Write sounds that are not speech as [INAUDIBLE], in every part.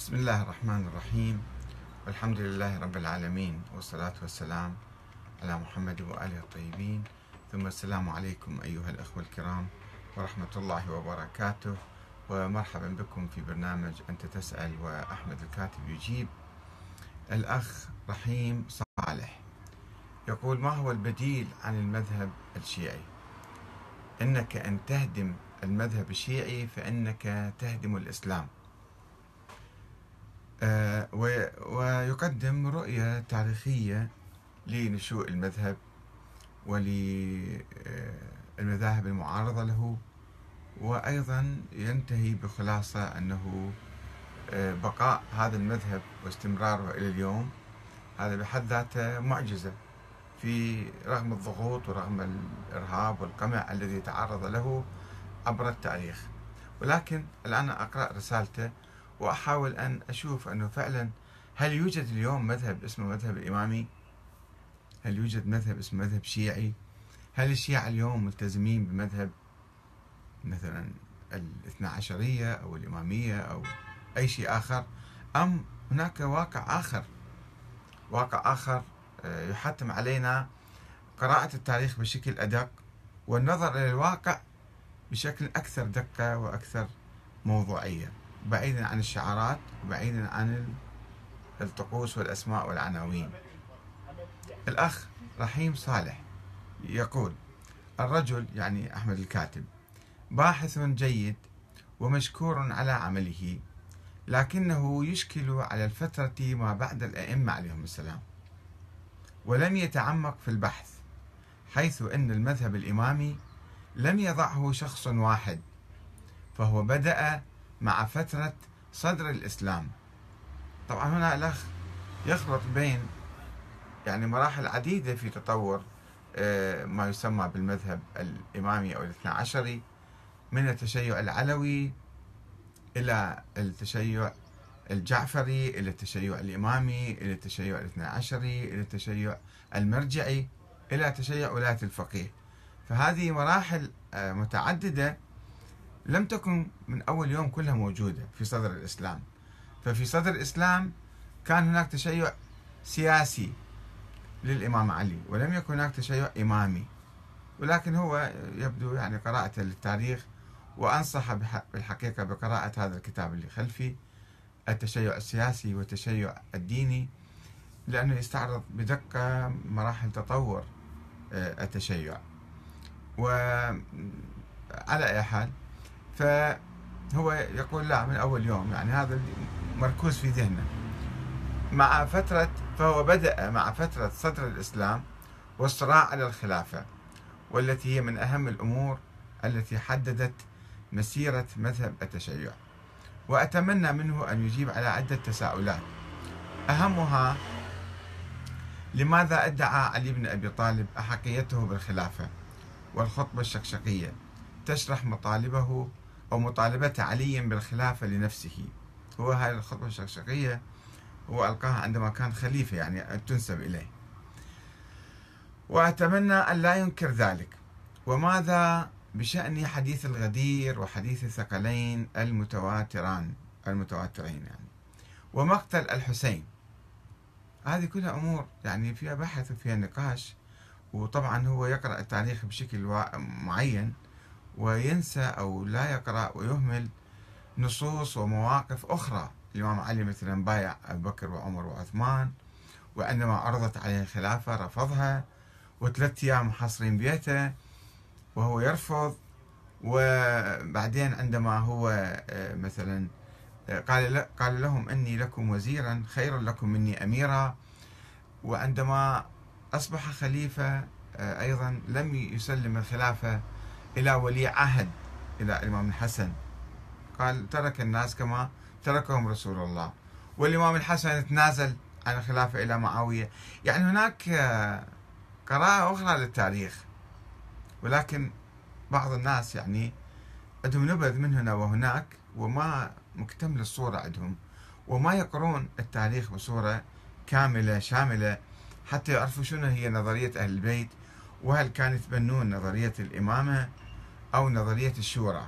بسم الله الرحمن الرحيم. والحمد لله رب العالمين والصلاة والسلام على محمد وآله الطيبين. ثم السلام عليكم أيها الأخوة الكرام ورحمة الله وبركاته. ومرحبا بكم في برنامج أنت تسأل وأحمد الكاتب يجيب. الأخ رحيم صالح يقول ما هو البديل عن المذهب الشيعي؟ إنك أن تهدم المذهب الشيعي فإنك تهدم الإسلام. ويقدم رؤية تاريخية لنشوء المذهب وللمذاهب المعارضة له وأيضا ينتهي بخلاصة أنه بقاء هذا المذهب واستمراره إلى اليوم. هذا بحد ذاته معجزة. في رغم الضغوط ورغم الإرهاب والقمع الذي تعرض له عبر التاريخ. ولكن الآن أقرأ رسالته وأحاول أن أشوف أنه فعلا هل يوجد اليوم مذهب اسمه مذهب الإمامي هل يوجد مذهب اسمه مذهب شيعي؟ هل الشيعة اليوم ملتزمين بمذهب مثلا الاثنى عشرية أو الإمامية أو أي شيء آخر؟ أم هناك واقع آخر؟ واقع آخر آه، يحتم علينا قراءة التاريخ بشكل أدق والنظر إلى الواقع بشكل أكثر دقة وأكثر موضوعية. بعيدا عن الشعارات وبعيدا عن الطقوس والأسماء والعناوين. الأخ رحيم صالح يقول الرجل يعني أحمد الكاتب باحث جيد ومشكور على عمله لكنه يشكل على الفترة ما بعد الأئمة عليهم السلام ولم يتعمق في البحث حيث أن المذهب الإمامي لم يضعه شخص واحد فهو بدأ مع فترة صدر الإسلام. طبعا هنا الأخ يخلط بين يعني مراحل عديدة في تطور آه، ما يسمى بالمذهب الإمامي أو الاثنى عشري من التشيع العلوي إلى التشيع الجعفري إلى التشيع الإمامي إلى التشيع الاثنى عشري إلى التشيع المرجعي إلى تشيع ولاية الفقيه. فهذه مراحل آه، متعددة لم تكن من أول يوم كلها موجودة في صدر الإسلام. ففي صدر الإسلام كان هناك تشيع سياسي للإمام علي ولم يكن هناك تشيع إمامي. ولكن هو يبدو يعني قراءة للتاريخ وأنصح بالحقيقة بقراءة هذا الكتاب اللي خلفي التشيع السياسي والتشيع الديني لأنه يستعرض بدقة مراحل تطور آه، التشيع. وعلى أي حال فهو يقول لا من أول يوم. يعني هذا مركوز في ذهنه. مع فترة فهو بدأ مع فترة صدر الإسلام والصراع على الخلافة والتي هي من أهم الأمور التي حددت مسيرة مذهب التشيع. وأتمنى منه أن يجيب على عدة تساؤلات. أهمها لماذا ادعى علي بن أبي طالب أحقيته بالخلافة والخطبة الشقشقية؟ تشرح مطالبه أو مطالبة علي بالخلافة لنفسه. هو هذه الخطبة الشقشقية هو ألقاها عندما كان خليفة يعني تنسب إليه. وأتمنى أن لا ينكر ذلك. وماذا بشأن حديث الغدير وحديث الثقلين المتواتران المتواترين يعني. ومقتل الحسين. هذه كلها أمور يعني فيها بحث وفيها نقاش. وطبعا هو يقرأ التاريخ بشكل معين. وينسى أو لا يقرأ ويهمل نصوص ومواقف أخرى. الإمام علي مثلا بايع أبو بكر وعمر وعثمان وعندما عرضت عليه الخلافة رفضها وثلاث أيام محاصرين بيته وهو يرفض. وبعدين عندما هو آه، مثلا آه، قال قال لهم إني لكم وزيرا خيرا لكم مني اميرا. وعندما أصبح خليفة آه، أيضا لم يسلم الخلافة إلى ولي عهد إلى الإمام الحسن. قال ترك الناس كما تركهم رسول الله. والإمام الحسن تنازل عن الخلافة إلى معاوية. يعني هناك قراءة أخرى للتاريخ. ولكن بعض الناس يعني عندهم نبذ من هنا وهناك وما مكتمل الصورة عندهم وما يقرون التاريخ بصورة كاملة شاملة حتى يعرفوا شنو هي نظرية أهل البيت وهل كانوا يتبنون نظرية الإمامة أو نظرية الشورى؟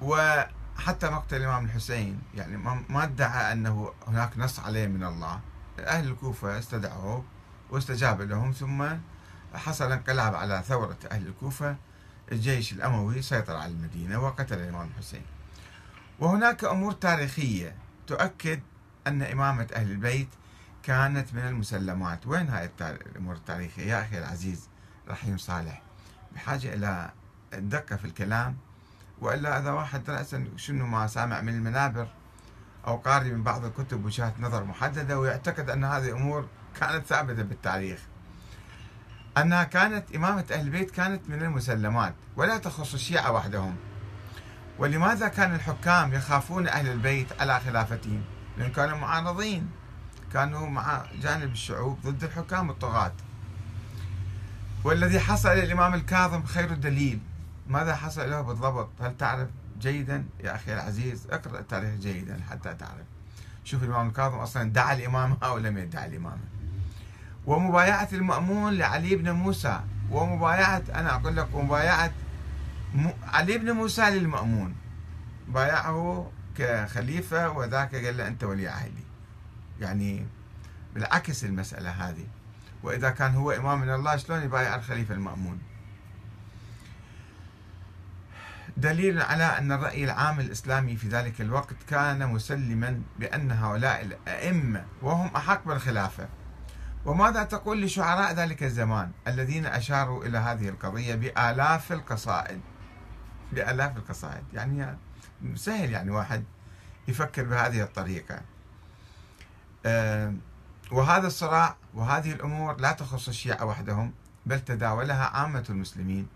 وهذا حتى مقتل الإمام الحسين يعني ما ادعى أنه هناك نص عليه من الله. أهل الكوفة استدعوه واستجاب لهم ثم حصل انقلاب على ثورة أهل الكوفة الجيش الأموي سيطر على المدينة وقتل الإمام الحسين. وهناك أمور تاريخية تؤكد أن إمامة أهل البيت كانت من المسلمات. وين هاي الأمور التاريخية؟ يا أخي العزيز رحيم صالح. بحاجة إلى الدقة في الكلام وإلا إذا واحد رأسا شنو ما سامع من المنابر أو قارئ من بعض الكتب وجهات نظر محددة ويعتقد أن هذه أمور كانت ثابتة بالتاريخ. أنها كانت إمامة أهل البيت كانت من المسلمات ولا تخص الشيعة وحدهم. ولماذا كان الحكام يخافون أهل البيت على خلافتهم؟ لأن كانوا معارضين. كانوا مع جانب الشعوب ضد الحكام الطغاة والذي حصل للإمام الكاظم خير الدليل. ماذا حصل له بالضبط؟ هل تعرف جيدا؟ يا أخي العزيز اقرأ التاريخ جيدا حتى تعرف. شوف الإمام الكاظم أصلا دعا الإمامة أو لم يدعي الإمامة ومبايعة المأمون لعلي بن موسى. ومبايعة أنا أقول لك ومبايعة علي بن موسى للمأمون. بايعه كخليفة وذاك قال له أنت ولي عهدي. يعني بالعكس المسألة هذه. وإذا كان هو إمام من الله شلون يبايع الخليفة المأمون؟ دليل على أن الرأي العام الإسلامي في ذلك الوقت كان مسلما بأن هؤلاء الأئمة وهم أحق بالخلافة. وماذا تقول لشعراء ذلك الزمان الذين أشاروا إلى هذه القضية بآلاف القصائد؟ بآلاف القصائد. يعني سهل يعني واحد يفكر بهذه الطريقة. وهذا الصراع وهذه الأمور لا تخص الشيعة وحدهم بل تداولها عامة المسلمين.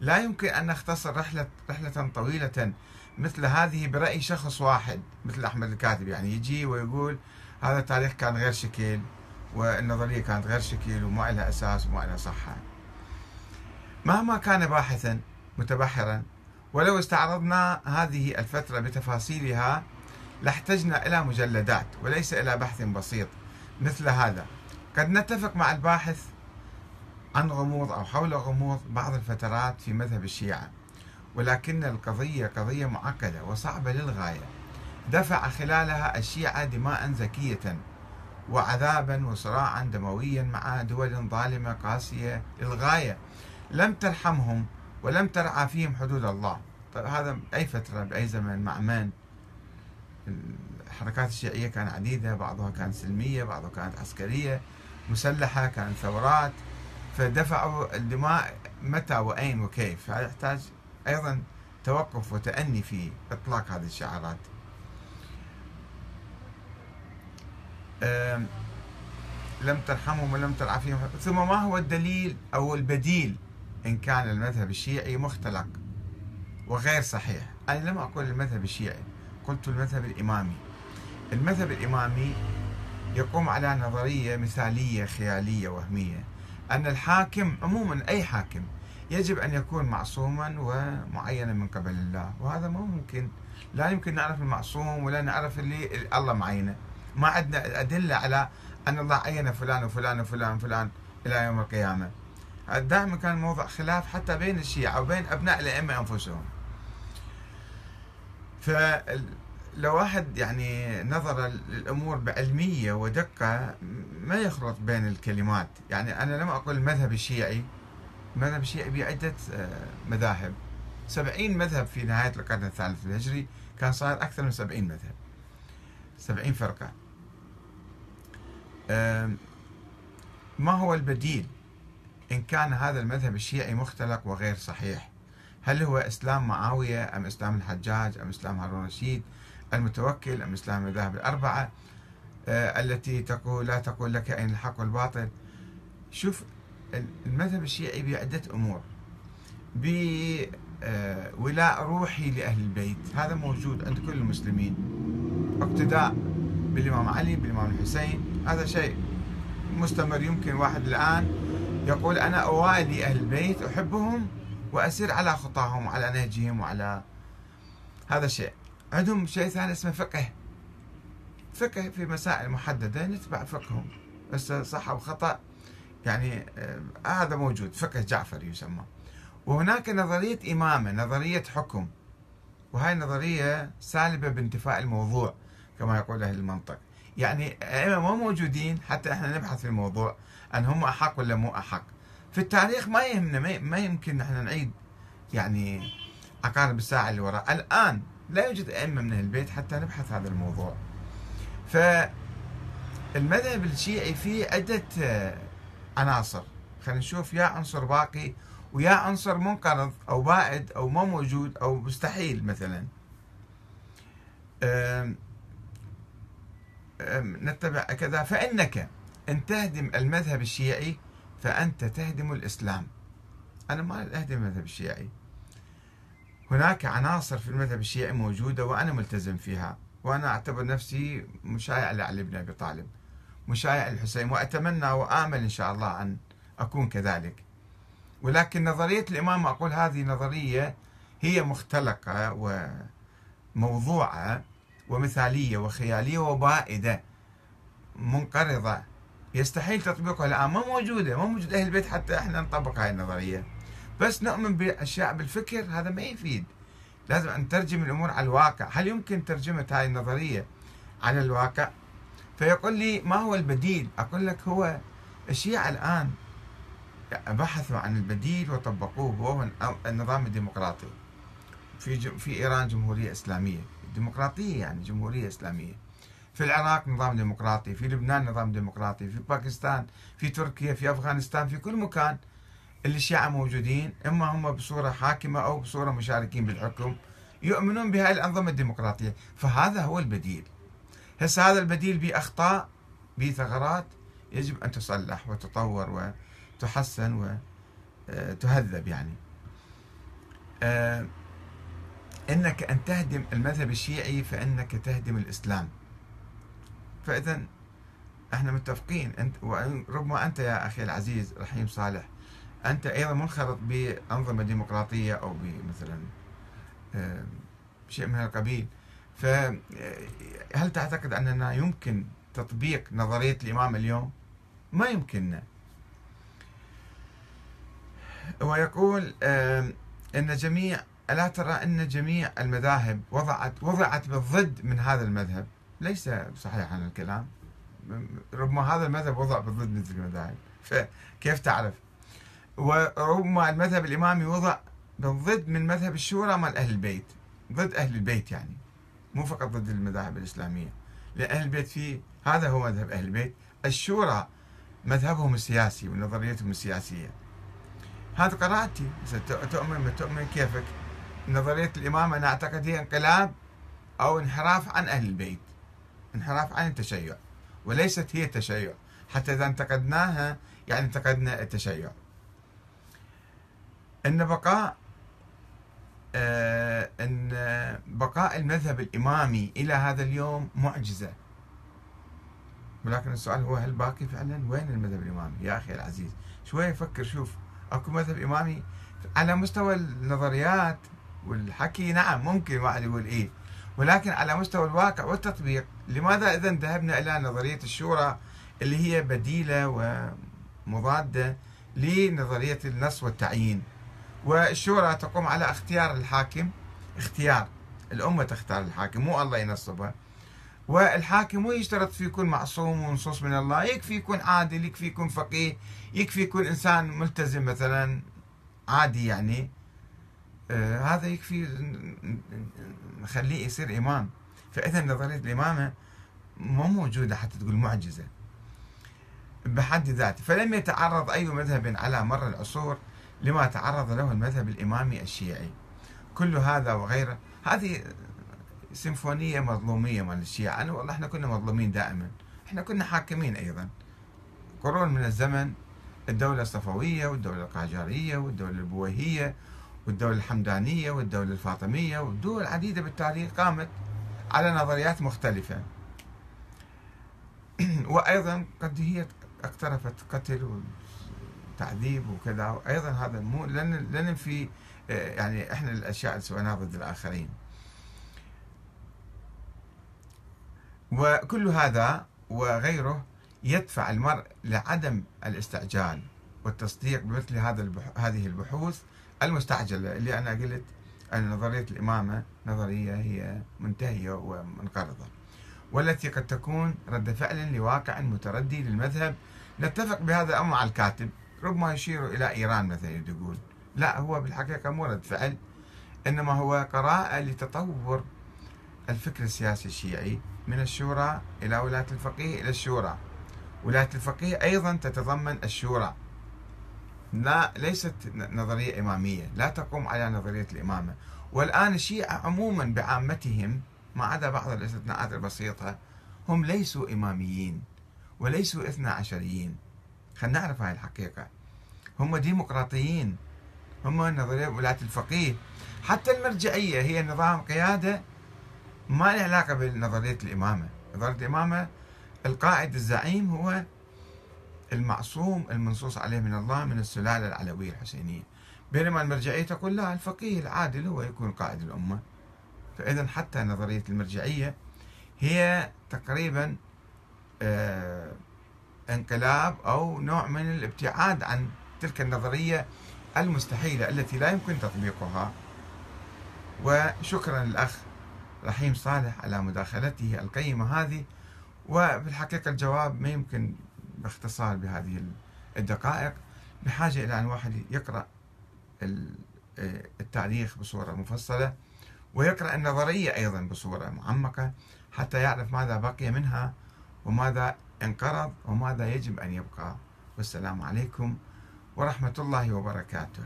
لا يمكن أن نختصر رحلة رحلة طويلة مثل هذه برأي شخص واحد مثل أحمد الكاتب يعني يجي ويقول هذا التاريخ كان غير شكل والنظرية كانت غير شكل وما لها أساس وما لها صحة. مهما كان باحثا متبحرا ولو استعرضنا هذه الفترة بتفاصيلها لاحتجنا إلى مجلدات وليس إلى بحث بسيط مثل هذا. قد نتفق مع الباحث عن غموض أو حول غموض بعض الفترات في مذهب الشيعة ولكن القضية قضية معقدة وصعبة للغاية. دفع خلالها الشيعة دماء زكية وعذابا وصراعا دمويا مع دول ظالمة قاسية للغاية. لم ترحمهم ولم ترعى فيهم حدود الله. طيب هذا أي فترة بأي زمن مع من؟ الحركات الشيعية كانت عديدة بعضها كانت سلمية بعضها كانت عسكرية مسلحة كانت ثورات. فدفعوا الدماء متى وأين وكيف. هذا يحتاج أيضا توقف وتأني في إطلاق هذه الشعارات. لم ترحمهم ولم ترعى فيهم ثم ما هو الدليل أو البديل إن كان المذهب الشيعي مختلق وغير صحيح؟ أنا لم أقول المذهب الشيعي. قلت المذهب الإمامي. المذهب الإمامي يقوم على نظرية مثالية خيالية وهمية. أن الحاكم عموما أي حاكم يجب أن يكون معصوما ومعينا من قبل الله. وهذا مو ممكن. لا يمكن نعرف المعصوم ولا نعرف اللي الله معينه. ما عندنا أدلة على أن الله عين فلان وفلان وفلان وفلان إلى يوم القيامة. دائما كان موضع خلاف حتى بين الشيعة وبين أبناء الأئمة أنفسهم. فلو واحد يعني نظر الأمور بعلمية ودقة ما يخلط بين الكلمات. يعني أنا لما أقول المذهب الشيعي. المذهب الشيعي بعدة آه، مذاهب. سبعين مذهب في نهاية القرن الثالث الهجري كان صار أكثر من سبعين مذهب. سبعين فرقة. ما هو البديل إن كان هذا المذهب الشيعي مختلق وغير صحيح؟ هل هو إسلام معاوية أم إسلام الحجاج أم إسلام هارون الرشيد المتوكل أم إسلام المذاهب الأربعة آه، التي تقول لا تقول لك أين الحق والباطل. شوف المذهب الشيعي بعدة أمور. بولاء روحي لأهل البيت. هذا موجود عند كل المسلمين. اقتداء بالإمام علي بالإمام الحسين. هذا شيء مستمر. يمكن واحد الآن يقول أنا أوالي أهل البيت أحبهم وأسير على خطاهم وعلى نهجهم وعلى هذا شيء عندهم شيء ثاني اسمه فقه. فقه في مسائل محددة نتبع فقههم. بس صح أو خطأ يعني آه هذا موجود. فقه جعفر يسمى. وهناك نظرية إمامة نظرية حكم. وهاي النظرية سالبة بانتفاء الموضوع كما يقول أهل المنطق. يعني أئمة مو موجودين حتى إحنا نبحث في الموضوع أن هم أحق ولا مو أحق. في التاريخ ما يهمنا ما يمكن إحنا نعيد يعني عقارب الساعة اللي وراء. الآن لا يوجد أئمة من البيت حتى نبحث هذا الموضوع. فالمذهب الشيعي فيه عدة عناصر. خلينا نشوف يا عنصر باقي ويا عنصر منقرض أو بائد أو ما موجود أو مستحيل مثلا. نتبع كذا. فإنك إن تهدم المذهب الشيعي فأنت تهدم الإسلام. أنا ما أهدم المذهب الشيعي. هناك عناصر في المذهب الشيعي موجودة وأنا ملتزم فيها وأنا أعتبر نفسي مشايع لعلي بن أبي طالب مشايع الحسين وأتمنى وآمل إن شاء الله أن أكون كذلك. ولكن نظرية الإمام أقول هذه نظرية هي مختلقة وموضوعة ومثالية وخيالية وبائدة منقرضة. يستحيل تطبيقها الآن. ما موجودة ما موجود. أهل البيت حتى إحنا نطبق هاي النظرية. بس نؤمن بأشياء بالفكر هذا ما يفيد. لازم أن نترجم الأمور على الواقع. هل يمكن ترجمة هاي النظرية على الواقع؟ فيقول لي ما هو البديل؟ أقول لك هو الشيعة الآن بحثوا عن البديل وطبقوه وهو النظام الديمقراطي. في في إيران جمهورية إسلامية. ديمقراطية يعني جمهورية إسلامية. في العراق نظام ديمقراطي في لبنان نظام ديمقراطي في باكستان في تركيا في أفغانستان في كل مكان اللي الشيعة موجودين إما هم بصورة حاكمة أو بصورة مشاركين بالحكم يؤمنون بهذه الأنظمة الديمقراطية. فهذا هو البديل. هسه هذا البديل بأخطاء بثغرات يجب أن تصلح وتطور و تحسن وتهذب يعني. آه، إنك أن تهدم المذهب الشيعي فإنك تهدم الإسلام. فإذا إحنا متفقين. انت وربما أنت يا أخي العزيز رحيم صالح أنت أيضا منخرط بأنظمة ديمقراطية أو بمثلا آه، شيء من القبيل فهل تعتقد أننا يمكن تطبيق نظرية الإمام اليوم؟ ما يمكننا. ويقول إن جميع ألا ترى إن جميع المذاهب وضعت وضعت بالضد من هذا المذهب؟ ليس صحيحا الكلام. ربما هذا المذهب وضع بالضد من المذاهب فكيف تعرف؟ وربما المذهب الإمامي وضع بالضد من مذهب الشورى مال أهل البيت. ضد أهل البيت يعني مو فقط ضد المذاهب الإسلامية. لأن أهل البيت في هذا هو مذهب أهل البيت. الشورى مذهبهم السياسي ونظريتهم السياسية. هذا قراءتي. تؤمن ما تؤمن كيفك؟ نظرية الإمامة أنا أعتقد هي انقلاب أو انحراف عن أهل البيت. انحراف عن التشيع وليست هي التشيع حتى إذا انتقدناها يعني انتقدنا التشيع. أن بقاء آه أن بقاء المذهب الإمامي إلى هذا اليوم معجزة. ولكن السؤال هو هل باقي فعلا؟ وين المذهب الإمامي؟ يا أخي العزيز شوية فكر شوف. أكو مذهب إمامي على مستوى النظريات والحكي نعم ممكن واحد يقول إيه ولكن على مستوى الواقع والتطبيق لماذا إذا ذهبنا إلى نظرية الشورى اللي هي بديلة ومضادة لنظرية النص والتعيين؟ والشورى تقوم على اختيار الحاكم اختيار. الأمة تختار الحاكم مو الله ينصبه والحاكم مو يشترط في يكون معصوم ونصوص من الله يكفي يكون عادل يكفي يكون فقيه يكفي يكون إنسان ملتزم مثلا عادي يعني. آه هذا يكفي نخليه يصير إمام فإذا نظرية الإمامة مو موجودة حتى تقول معجزة. بحد ذاته. فلم يتعرض أي مذهب على مر العصور لما تعرض له المذهب الإمامي الشيعي. كل هذا وغيره. هذه سيمفونية مظلومية مال الشيعة. أنا والله إحنا كنا مظلومين دائما. إحنا كنا حاكمين أيضا. قرون من الزمن الدولة الصفوية والدولة القاجارية والدولة البويهية والدولة الحمدانية والدولة الفاطمية ودول عديدة بالتاريخ قامت على نظريات مختلفة. [CLEARS THROAT] وأيضا قد هي اقترفت قتل وتعذيب وكذا أيضا هذا مو لن ننفي آه، يعني إحنا الأشياء اللي سويناها ضد الآخرين. وكل هذا وغيره يدفع المرء لعدم الاستعجال والتصديق بمثل هذا هذه البحوث المستعجلة اللي أنا قلت أن نظرية الإمامة نظرية هي منتهية ومنقرضة والتي قد تكون رد فعل لواقع متردي للمذهب. نتفق بهذا الأمر مع الكاتب ربما يشير إلى إيران مثلا يقول. لا هو بالحقيقة مو رد فعل إنما هو قراءة لتطور الفكر السياسي الشيعي من الشورى إلى ولاية الفقيه إلى الشورى. ولاية الفقيه أيضا تتضمن الشورى. لا ليست نظرية إمامية لا تقوم على نظرية الإمامة. والآن الشيعة عموما بعامتهم ما عدا بعض الاستثناءات البسيطة هم ليسوا إماميين وليسوا اثنا عشريين. خلينا نعرف هاي الحقيقة. هم ديمقراطيين هم نظرية ولاية الفقيه. حتى المرجعية هي نظام قيادة ما له علاقة بنظرية الإمامة. نظرية الإمامة القائد الزعيم هو المعصوم المنصوص عليه من الله من السلالة العلوية الحسينية بينما المرجعية تقول لا الفقيه العادل هو يكون قائد الأمة. فإذا حتى نظرية المرجعية هي تقريبا آه انقلاب أو نوع من الابتعاد عن تلك النظرية المستحيلة التي لا يمكن تطبيقها. وشكرا للأخ رحيم صالح على مداخلته القيمة هذه. وبالحقيقة الجواب ما يمكن باختصار بهذه الدقائق. بحاجة إلى أن واحد يقرأ التاريخ بصورة مفصلة ويقرأ النظرية أيضا بصورة معمقة حتى يعرف ماذا بقي منها وماذا انقرض وماذا يجب أن يبقى. والسلام عليكم ورحمة الله وبركاته.